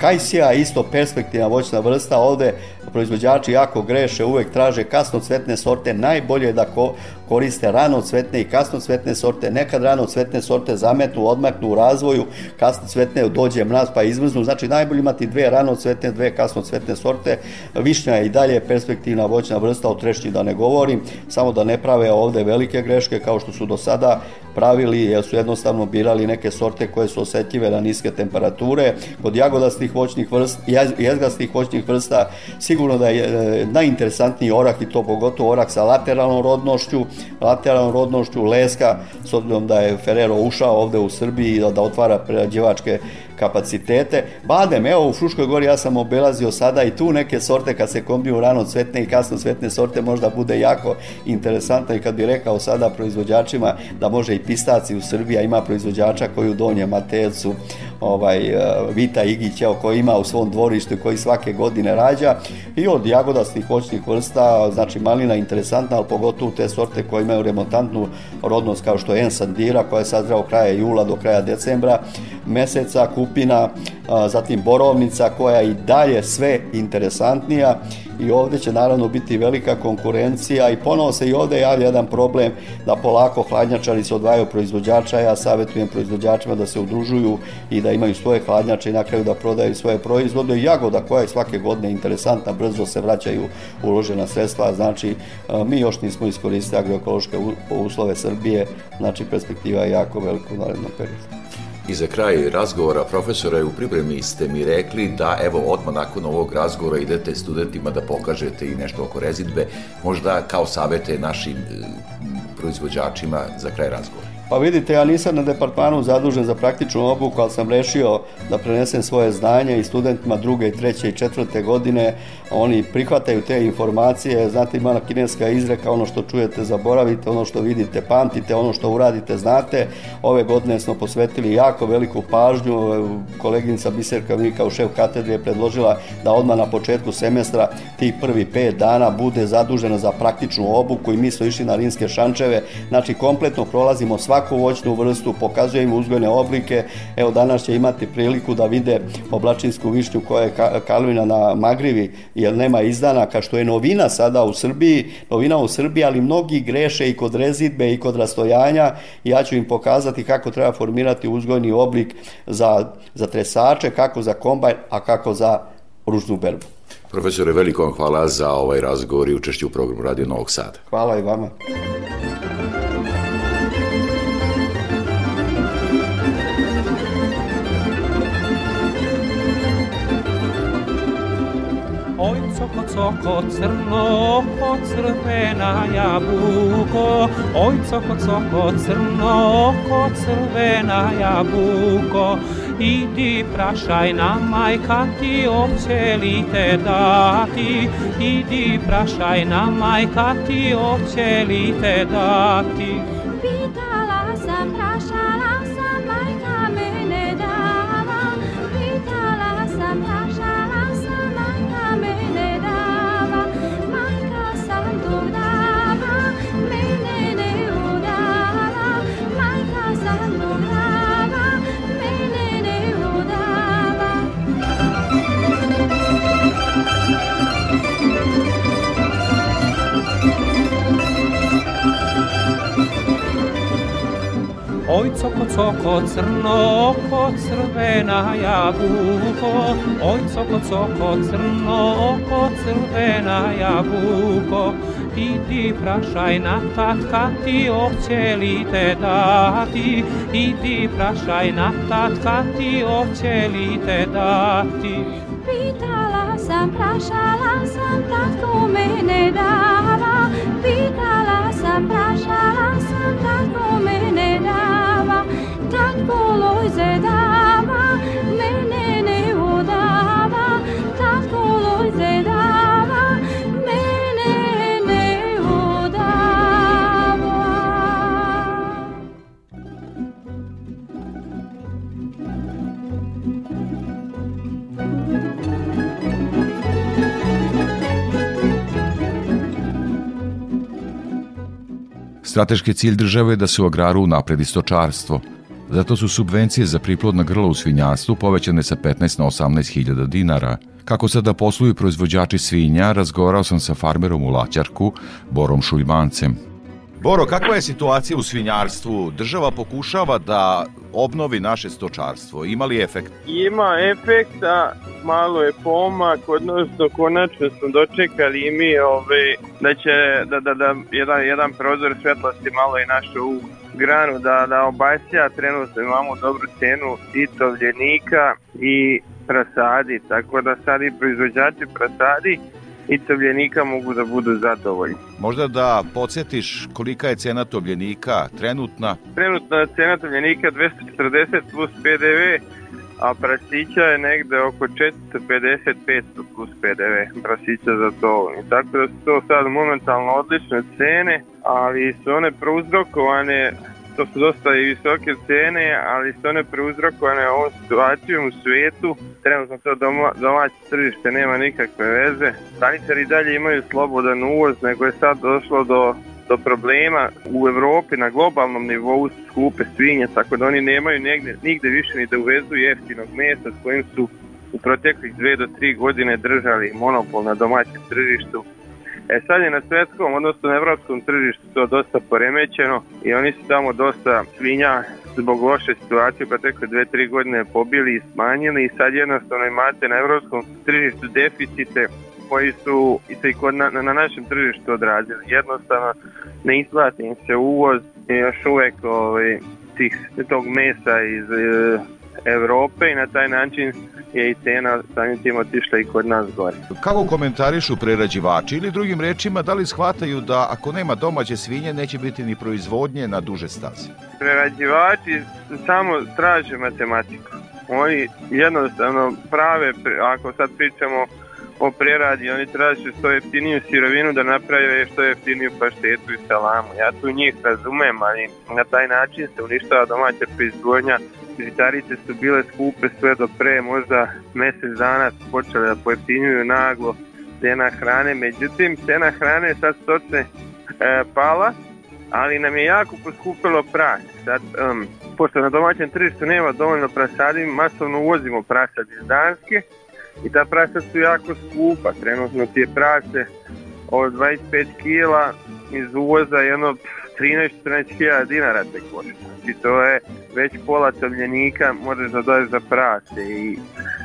Kajsija isto perspektivna voćna vrsta, ovde proizvođači jako greše, uvek traže kasno cvetne sorte, najbolje je da ko, koriste rano cvetne i kasno cvetne sorte, nekad rano cvetne sorte zametnu, odmaknu u razvoju, kasno cvetne dođe mraz pa izmrznu, znači najbolje imati dve rano cvetne, dve kasno cvetne sorte, višnja je i dalje perspektivna voćna vrsta, o trešnji da ne govorim, samo da ne prave ovde velike greške kao što su do sada pravili, jer su jednostavno birali neke sorte koje su osetljive na niske temperature. Kod jagodastih voćnih vrsta, jezgastih voćnih vrsta, sigurno da je e, najinteresantniji orah i to pogotovo orah sa lateralnom rodnošću, lateralnom rodnošću leska, s obzirom da je Ferrero ušao ovde u Srbiji da, da otvara prerađivačke kapacitete. Badem, evo u Fruškoj gori ja sam obelazio sada i tu neke sorte kad se kombiju rano cvetne i kasno cvetne sorte možda bude jako interesantno i kad bi rekao sada proizvođačima da može i pistaci u Srbiji, ima proizvođača koji u Donje Matecu ovaj, e, Vita Igić, evo, koji ima u svom dvorištu koji svake godine rađa i od jagodastih voćnih vrsta, znači malina interesantna, ali pogotovo te sorte koje imaju remontantnu rodnost kao što je Ensandira koja je sazrao kraja jula do kraja decembra meseca, kupina, zatim borovnica koja i dalje sve interesantnija i ovde će naravno biti velika konkurencija i ponovo se i ovde javlja jedan problem da polako hladnjačari se odvajaju proizvođača, ja savjetujem proizvođačima da se udružuju i da imaju svoje hladnjače i na kraju da prodaju svoje proizvode. Jagoda koja je svake godine interesantna, brzo se vraćaju uložena sredstva, znači mi još nismo iskoristili agroekološke uslove Srbije, znači perspektiva je jako velika u narednom periodu. I za kraj razgovora, profesora, u pripremi ste mi rekli da evo odmah nakon ovog razgovora idete studentima da pokažete i nešto oko rezidbe, možda kao savete našim e, proizvođačima za kraj razgovora. Pa vidite, ja nisam na departmanu zadužen za praktičnu obuku, ali sam rešio da prenesem svoje znanje i studentima druge, treće i četvrte godine. Oni prihvataju te informacije, znate ima na kineska izreka, ono što čujete zaboravite, ono što vidite pamtite, ono što uradite znate. Ove godine smo posvetili jako veliku pažnju, koleginica Biserka mi kao šef katedre je predložila da odmah na početku semestra tih prvi pet dana bude zadužena za praktičnu obuku i mi smo išli na rinske šančeve, znači kompletno prolazimo sva svaku voćnu vrstu, pokazuje im uzgojne oblike. Evo danas će imati priliku da vide oblačinsku višnju koja je kalvina na magrivi, jer nema izdanaka, što je novina sada u Srbiji, novina u Srbiji, ali mnogi greše i kod rezidbe i kod rastojanja. Ja ću im pokazati kako treba formirati uzgojni oblik za, za tresače, kako za kombajn, a kako za ručnu berbu. Profesore, veliko vam hvala za ovaj razgovor i učešću u programu Radio Novog Sada. Hvala i vama. Coko crno, ko crvena jabuko, oj coko coko crno, ko crvena jabuko, idi prašaj na majka ti oće li te dati, idi prašaj na majka ti oće li te dati. Pitala sam, prašala coko, crno oko, crvena jabuko. Oj, coko, coko, crno oko, crvena jabuko. Idi prašaj na tatka ti oće li te dati Idi prašaj na tatka ti oće li te dati Pitala sam, prašala sam, tatko mene dava Pitala sam, prašala sam, tatko Strateški cilj države je da se u agraru unapredi stočarstvo. Zato su subvencije za priplodna grla u svinjarstvu povećane sa 15 na 18 hiljada dinara. Kako sada posluju proizvođači svinja, razgovarao sam sa farmerom u Laćarku, Borom Šuljmancem. Boro, kakva je situacija u svinjarstvu? Država pokušava da obnovi naše stočarstvo. Ima li efekt? Ima efekta, malo je pomak, odnosno konačno smo dočekali i mi ove, da će da, da, da jedan, jedan prozor svetlosti malo i našu u granu da, da obasja, trenutno imamo dobru cenu i tovljenika i prasadi, tako da sad i proizvođači prasadi i tovljenika mogu da budu zadovoljni. Možda da podsjetiš kolika je cena tobljenika trenutna? Trenutna cena tovljenika 240 plus PDV, a prasića je negde oko 450-500 plus PDV prasića za to. I tako da su to sad momentalno odlične cene, ali su one prouzrokovane to su dosta i visoke cene, ali su one preuzrokovane ovom situacijom u svijetu. Trenutno to doma, domaće tržište nema nikakve veze. Staničari dalje imaju slobodan uvoz, nego je sad došlo do do problema u Evropi na globalnom nivou skupe svinje, tako da oni nemaju negde, nigde više ni da uvezu jeftinog mesa s kojim su u proteklih dve do tri godine držali monopol na domaćem tržištu. E sad je na svetskom, odnosno na evropskom tržištu to dosta poremećeno i oni su tamo dosta svinja zbog loše situacije pa teko dve, tri godine pobili i smanjili i sad jednostavno imate na evropskom tržištu deficite koji su i se i kod na, na našem tržištu odrazili. Jednostavno ne isplati im se uvoz još uvek ovaj, tih, tog mesa iz Evrope i na taj način je i cena samim tim otišla i kod nas gore. Kako komentarišu prerađivači ili drugim rečima, da li shvataju da ako nema domaće svinje neće biti ni proizvodnje na duže staze? Prerađivači samo traže matematiku. Oni jednostavno prave, ako sad pričamo o preradi, oni traže što jeftiniju sirovinu da naprave što jeftiniju paštetu i salamu. Ja tu njih razumem, ali na taj način se uništava domaća proizvodnja žitarice su bile skupe sve do pre možda mesec dana su počele da pojeftinjuju naglo cena hrane, međutim cena hrane sad stočne e, pala, ali nam je jako poskupilo pras. Sad, um, pošto na domaćem tržištu nema dovoljno prasadi, masovno uvozimo prasad iz Danske i ta prasa su jako skupa. Trenutno ti je prase od 25 kila iz uvoza jedno 13-14 dinara te košta. Znači to je već pola tovljenika možeš da doješ za prase i,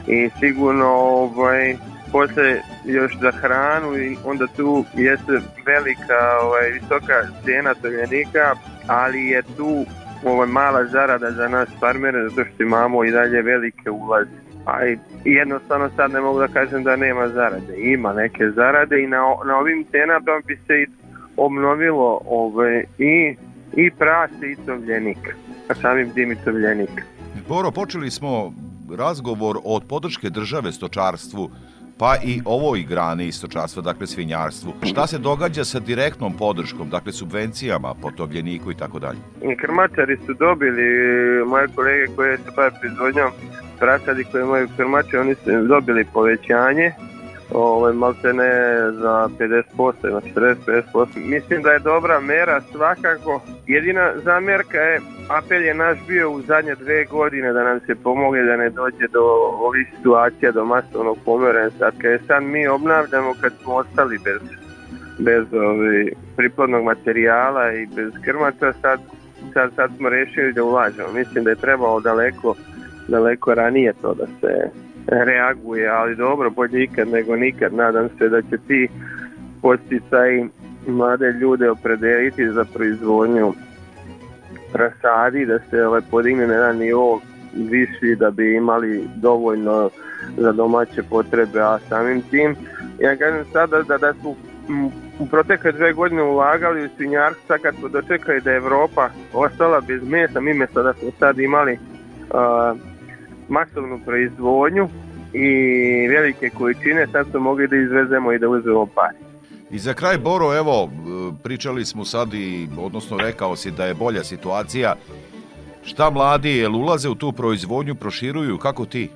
i sigurno ovaj, posle još za hranu i onda tu jeste velika ovaj, visoka cena tovljenika, ali je tu ovaj, mala zarada za nas farmere zato što imamo i dalje velike ulaze. A i jednostavno sad ne mogu da kažem da nema zarade. Ima neke zarade i na, na ovim cenama bi se i obnovilo ovaj, i, i prase i tovljenik, a samim tim i tovljenik. Boro, počeli smo razgovor od podrške države stočarstvu, pa i ovoj grani stočarstva, dakle svinjarstvu. Šta se događa sa direktnom podrškom, dakle subvencijama po tovljeniku i tako dalje? Krmačari su dobili, moje kolege koje se bave proizvodnjom prasadi koje imaju krmače, oni su dobili povećanje ovaj, malte ne za 50% ili 40-50%. Mislim da je dobra mera svakako. Jedina zamjerka je, apel je naš bio u zadnje dve godine da nam se pomogne da ne dođe do ovih situacija, do masovnog pomerenja. Sad kad sad mi obnavljamo kad smo ostali bez bez ovi, priplodnog materijala i bez krmaca, sad sad, sad smo rešili da ulažemo. Mislim da je trebalo daleko, daleko ranije to da se reaguje, ali dobro, bolje ikad nego nikad. Nadam se da će ti posticaj mlade ljude opredeliti za proizvodnju rasadi, da se ovaj, podigne na jedan nivo viši da bi imali dovoljno za domaće potrebe, a samim tim ja kažem sada da, da su u protekle dve godine ulagali u svinjarstva kad smo dočekali da je Evropa ostala bez mesa, mi mjesto da smo sad imali uh, masovnu proizvodnju i velike količine, sad smo mogli da izvezemo i da uzmemo pari. I za kraj, Boro, evo, pričali smo sad i, odnosno rekao si da je bolja situacija. Šta mladi, jel ulaze u tu proizvodnju, proširuju, kako ti?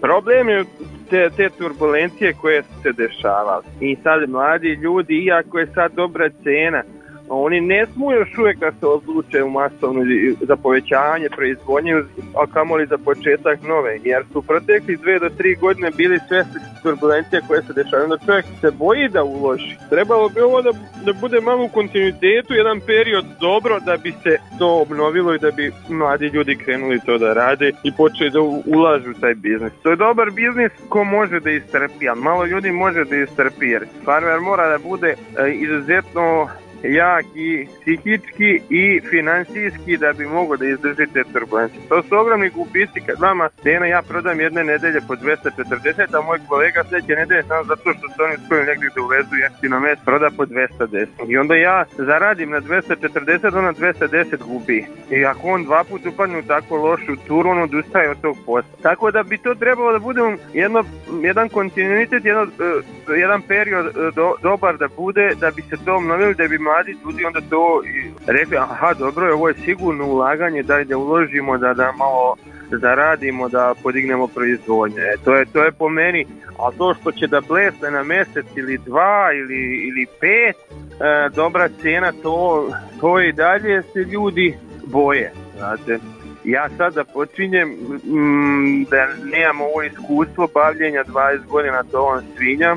Problem je te, te turbulencije koje su se dešavale. I sad mladi ljudi, iako je sad dobra cena, oni ne smu još uvijek da se odluče u masovnu za povećanje proizvodnje, a kamoli za početak nove, jer su protekli dve do tri godine bili sve turbulencije koje se dešavaju, onda čovjek se boji da uloži. Trebalo bi ovo da, da bude malo u kontinuitetu, jedan period dobro da bi se to obnovilo i da bi mladi ljudi krenuli to da rade i počeli da ulažu taj biznis. To je dobar biznis ko može da istrpi, ali malo ljudi može da istrpi, jer farmer mora da bude e, izuzetno jak i psihički i finansijski da bi mogo da izdrži te turbulencije. To su ogromni gubici kad vama cena ja prodam jedne nedelje po 240, a moj kolega sledeće nedelje samo zato što se oni uspeli negdje da uvezu jeftino mes proda po 210. I onda ja zaradim na 240, ona 210 gubi. I ako on dva put upadne u tako lošu turu, on odustaje od tog posla. Tako da bi to trebalo da bude jedno, jedan kontinuitet, jedno, uh, jedan period uh, do, dobar da bude, da bi se to obnovili, da bi mladi ljudi onda to rekli, aha dobro, ovo je sigurno ulaganje, daj da uložimo, da, da malo zaradimo, da podignemo proizvodnje. E, to, je, to je po meni, a to što će da blesne na mesec ili dva ili, ili pet, e, dobra cena, to, to i dalje se ljudi boje. Znate, ja sada počinjem mm, da nemam ovo iskustvo bavljenja 20 godina to on svinja,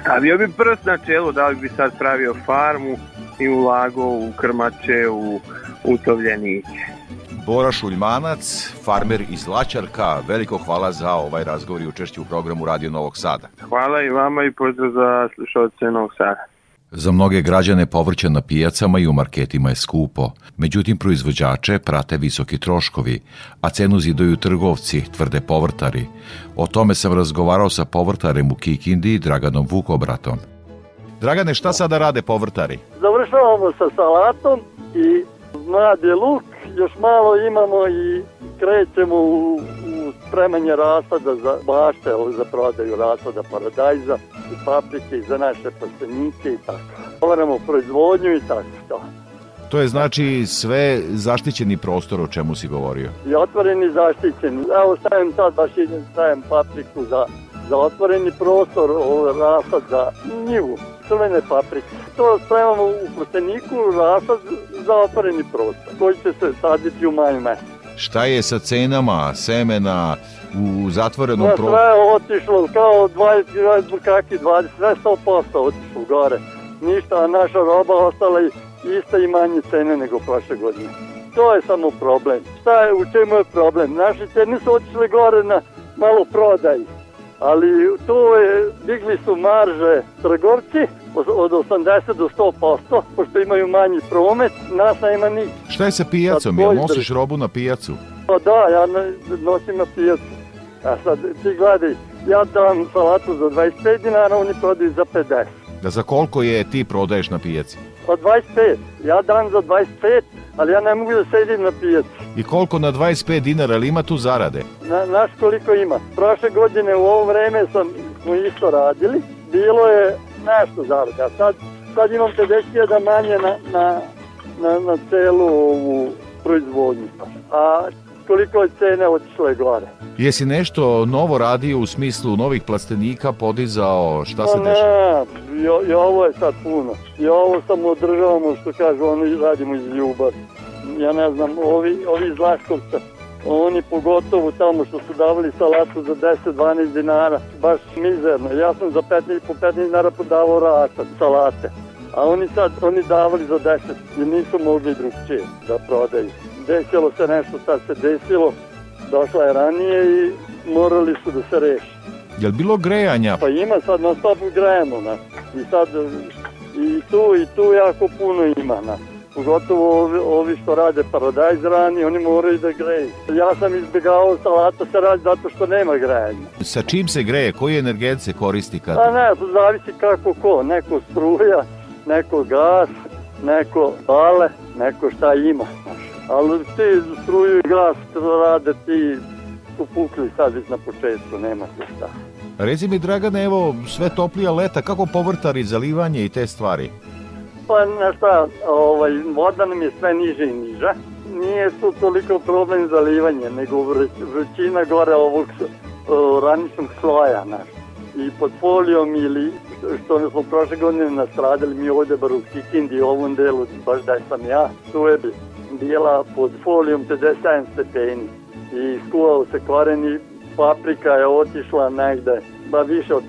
Stavio bi prst na čelo, da li bi sad pravio farmu i ulagao u krmače, u utovljenike. Bora Šuljmanac, farmer iz Lačarka, veliko hvala za ovaj razgovor i učešće u programu Radio Novog Sada. Hvala i vama i pozdrav za slušalce Novog Sada. Za mnoge građane povrće na pijacama i u marketima je skupo, međutim proizvođače prate visoki troškovi, a cenu zidaju trgovci, tvrde povrtari. O tome sam razgovarao sa povrtarem u Kikindi, Draganom Vukobratom. Dragane, šta sada rade povrtari? Završavamo sa salatom i mladi luk, još malo imamo i krećemo u, u spremanje rasada za bašte, za prodaju rasada paradajza i paprike za naše prstenike i tako. Otvaramo proizvodnju i tako to. To je znači sve zaštićeni prostor o čemu si govorio. I otvoreni zaštićeni. Evo stavim sad baš idem, stavim papriku za, za otvoreni prostor, rasad za njivu, crvene paprike. To spremamo u prsteniku, rasad za otvoreni prostor, koji će se saditi u maju mesecu. Šta je sa cenama semena u zatvorenom prostoru? Sve je otišlo kao 20, kakvi 20, sve 100% otišlo gore. Ništa, a naša roba ostala ista i manje cene nego prošle godine. To je samo problem. Šta je, u čemu je problem? Naše cene su otišle gore na malo prodaj. Ali to je, digli su marže trgovci od 80 do 100%, pošto imaju manji promet, nas nema ni. Šta je sa pijacom? Jel nosiš robu na pijacu? Pa da, ja nosim na pijacu. A sad ti gledaj, ja dam salatu za 25 dinara, oni prodaju za 50. Da za koliko je ti prodaješ na pijaci? Pa 25. Ja dam za 25, ali ja ne mogu da sedim na pijaci. I koliko na 25 dinara, ali ima tu zarade? Na, naš koliko ima. Prošle godine u ovo vreme sam, smo isto radili. Bilo je nešto zarade. A sad, sad imam 50.000 manje na, na, na, na celu ovu proizvodnju. A koliko je cene otišle gore. Jesi nešto novo radio u smislu novih plastenika, podizao, šta pa se dešava? Ne, i, i ovo je sad puno. I ovo samo održavamo, što kažu, oni radimo iz ljubavi. Ja ne znam, ovi, ovi iz oni pogotovo tamo što su davali salatu za 10-12 dinara, baš mizerno. Ja sam za 15, po 15 dinara podavao račan salate. A oni sad, oni davali za 10 jer nisu mogli drugčije da prodaju. Desilo se nešto, sad se desilo, došla je ranije i morali su da se reši. Jel bilo grejanja? Pa ima sad na stop grejemo, na. I sad i tu i tu jako puno ima, na. Pogotovo ovi, ovi što rade paradajz rani, oni moraju da greju. Ja sam izbjegao salata se radi zato što nema grejanja. Sa čim se greje? Koji energent se koristi kad... A ne, zavisi kako ko. Neko struja, neko gas, neko bale, neko šta ima. Ali ti struju i gas rade ti su pukli sad već na početku, nema se šta. Reci mi, Dragane, evo, sve toplija leta, kako povrtari, zalivanje i te stvari? Pa nešto, ovaj, voda nam je sve niže i niža. Nije tu toliko problem zalivanje, nego vrućina gore ovog raničnog sloja naš. I pod folijom ili što smo prošle godine nastradili mi ovde bar u Kikindi ovom delu, baš da sam ja, tu je bi bila pod folijom 57 stepeni i skuvao se koren i paprika je otišla negde ba više od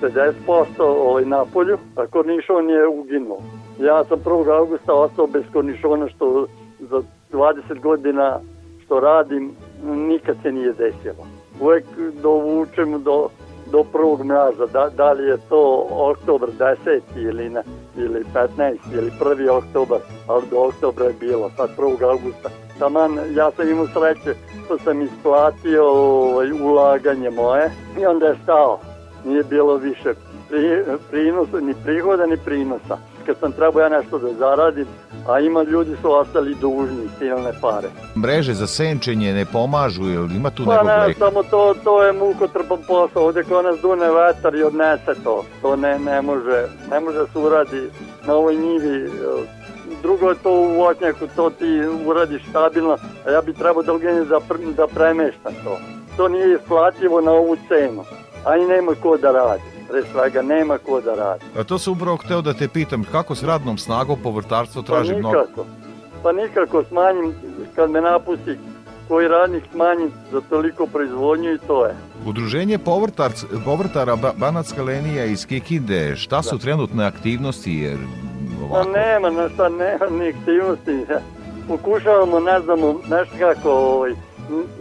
50% ovaj, na polju, a kornišon je uginuo. Ja sam 1. augusta ostao bez kornišona što za 20 godina što radim nikad se nije desilo. Uvek dovučem do, do prvog mraza, da, da li je to oktobar 10 ili, ne, ili 15 ili 1. oktobar, ali do oktobra je bilo, sad 1. augusta. Taman, ja sam imao sreće što sam isplatio ovaj, ulaganje moje i onda je stao. Nije bilo više pri, prinosa, ni prihoda, ni prinosa. Kad sam trebao ja nešto da zaradim, a ima ljudi su ostali dužni silne pare. Mreže za senčenje ne pomažu, ili ima tu pa nekog ne, leka? samo to, to je mukotrpan posao. Ovdje ko nas dune vetar i odnese to. To ne, ne može, ne može se uradi na ovoj njivi drugo je to u voćnjaku, to ti uradiš stabilno, a ja bi trebao da da, da premeštam to. To nije isplativo na ovu cenu, a i nema ko da radi. Pre svega nema ko da radi. A to sam upravo hteo da te pitam, kako s radnom snagom povrtarstvo traži pa mnogo? Pa nikako smanjim, kad me napusti koji radnik smanjim za toliko proizvodnju i to je. Udruženje povrtarc, povrtara ba, Banatska linija iz Kikinde, šta su Da. trenutne aktivnosti, jer Pa nema, na šta nema ni aktivnosti. *laughs* Pokušavamo, ne znamo, nešto kako, ovaj,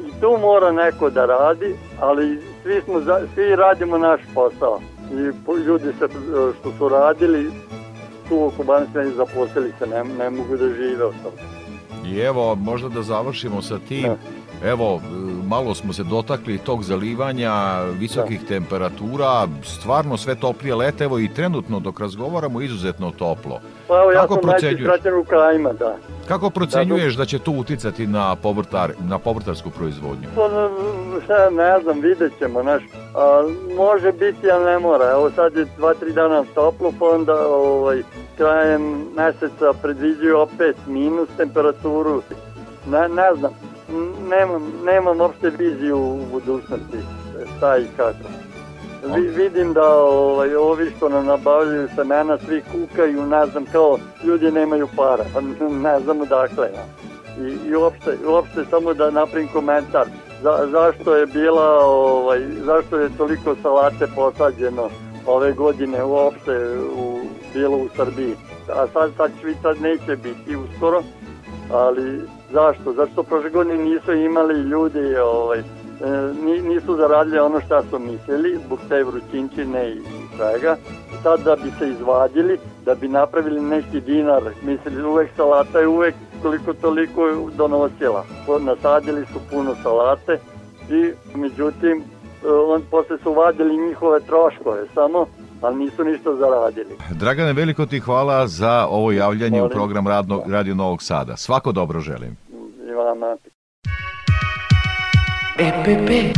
i tu mora neko da radi, ali svi, smo, svi radimo naš posao. I ljudi se, što su radili, tu oko Banske zaposlili se, ne, ne mogu da žive od toga. I evo, možda da završimo sa tim. Evo, malo smo se dotakli tog zalivanja, visokih temperatura, stvarno sve toplije lete, evo i trenutno dok razgovaramo izuzetno toplo. Pa evo, ja Kako sam najći procenjuješ? kraćen rukajima, da. Kako procenjuješ da će to uticati na, povrtar, na povrtarsku proizvodnju? Pa, šta, ne znam, vidjet ćemo, znaš, a, može biti, ali ne mora. Evo sad je dva, tri dana toplo, pa onda ovaj, krajem meseca predviđuju opet minus temperaturu. Ne, ne znam, nemam, nemam opšte viziju u budućnosti, šta i kako. Vi, vidim da ovaj, ovi što nam nabavljaju semena, svi kukaju, ne znam, kao ljudi nemaju para, pa *laughs* ne znam odakle. Ja. I, i uopšte, uopšte samo da napravim komentar za, zašto je bila ovaj, zašto je toliko salate posađeno ove godine uopšte u, bilo u Srbiji a sad, sad, sad neće biti uskoro ali zašto? Zašto prošle godine nisu imali ljudi ovaj, e, ni- nisu zaradili ono što su mislili zbog te vrućinčine i svega. Sad da bi se izvadili, da bi napravili neki dinar, mislili uvek salata je uvek koliko toliko donosila. Nasadili su puno salate i međutim e, on, posle su vadili njihove troškove samo, ali nisu ništa zaradili. Dragane, veliko ti hvala za ovo javljanje u Molim. program Radno, Radio Novog Sada. Svako dobro želim. I vama. EPP.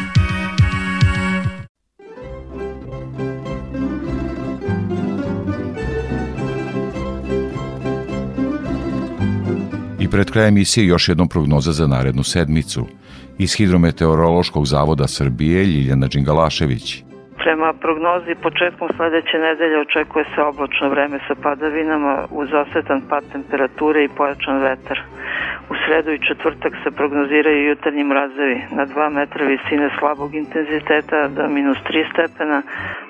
Pred krajem emisije još jednom prognoza za narednu sedmicu. Iz Hidrometeorološkog zavoda Srbije Ljiljana Đingalašević. Prema prognozi početkom sledeće nedelje očekuje se oblačno vreme sa padavinama uz osetan pad temperature i pojačan vetar. U sredu i četvrtak se prognoziraju jutarnji mrazevi na 2 metra visine slabog intenziteta do minus 3 stepena,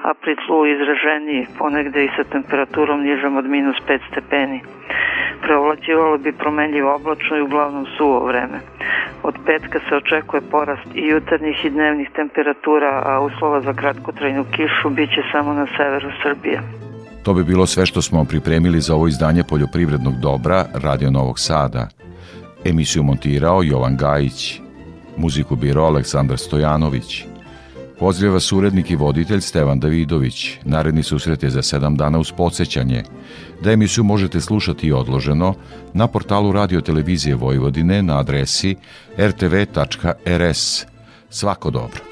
a pri tlu izraženiji ponegde i sa temperaturom nižom od minus 5 stepeni. Preovlađivalo bi promenljivo oblačno i uglavnom suvo vreme. Od petka se očekuje porast i jutarnjih i dnevnih temperatura, a uslova za kratkotrajnu kišu biće samo na severu Srbije. To bi bilo sve što smo pripremili za ovo izdanje poljoprivrednog dobra Radio Novog Sada. Emisiju montirao Jovan Gajić, muziku biro Aleksandar Stojanović. Pozdravlja vas urednik i voditelj Stevan Davidović. Naredni susret je za sedam dana uz podsjećanje da emisiju možete slušati i odloženo na portalu Radio Televizije Vojvodine na adresi rtv.rs. Svako dobro.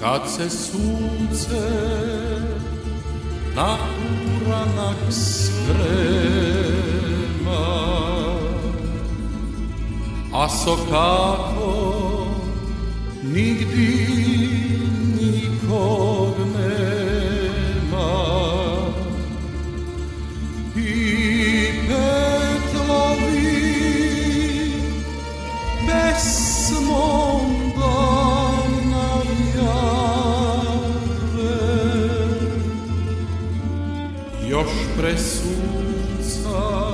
Kad se sunce na uranak sprema A sokako nigdi Još pre sunca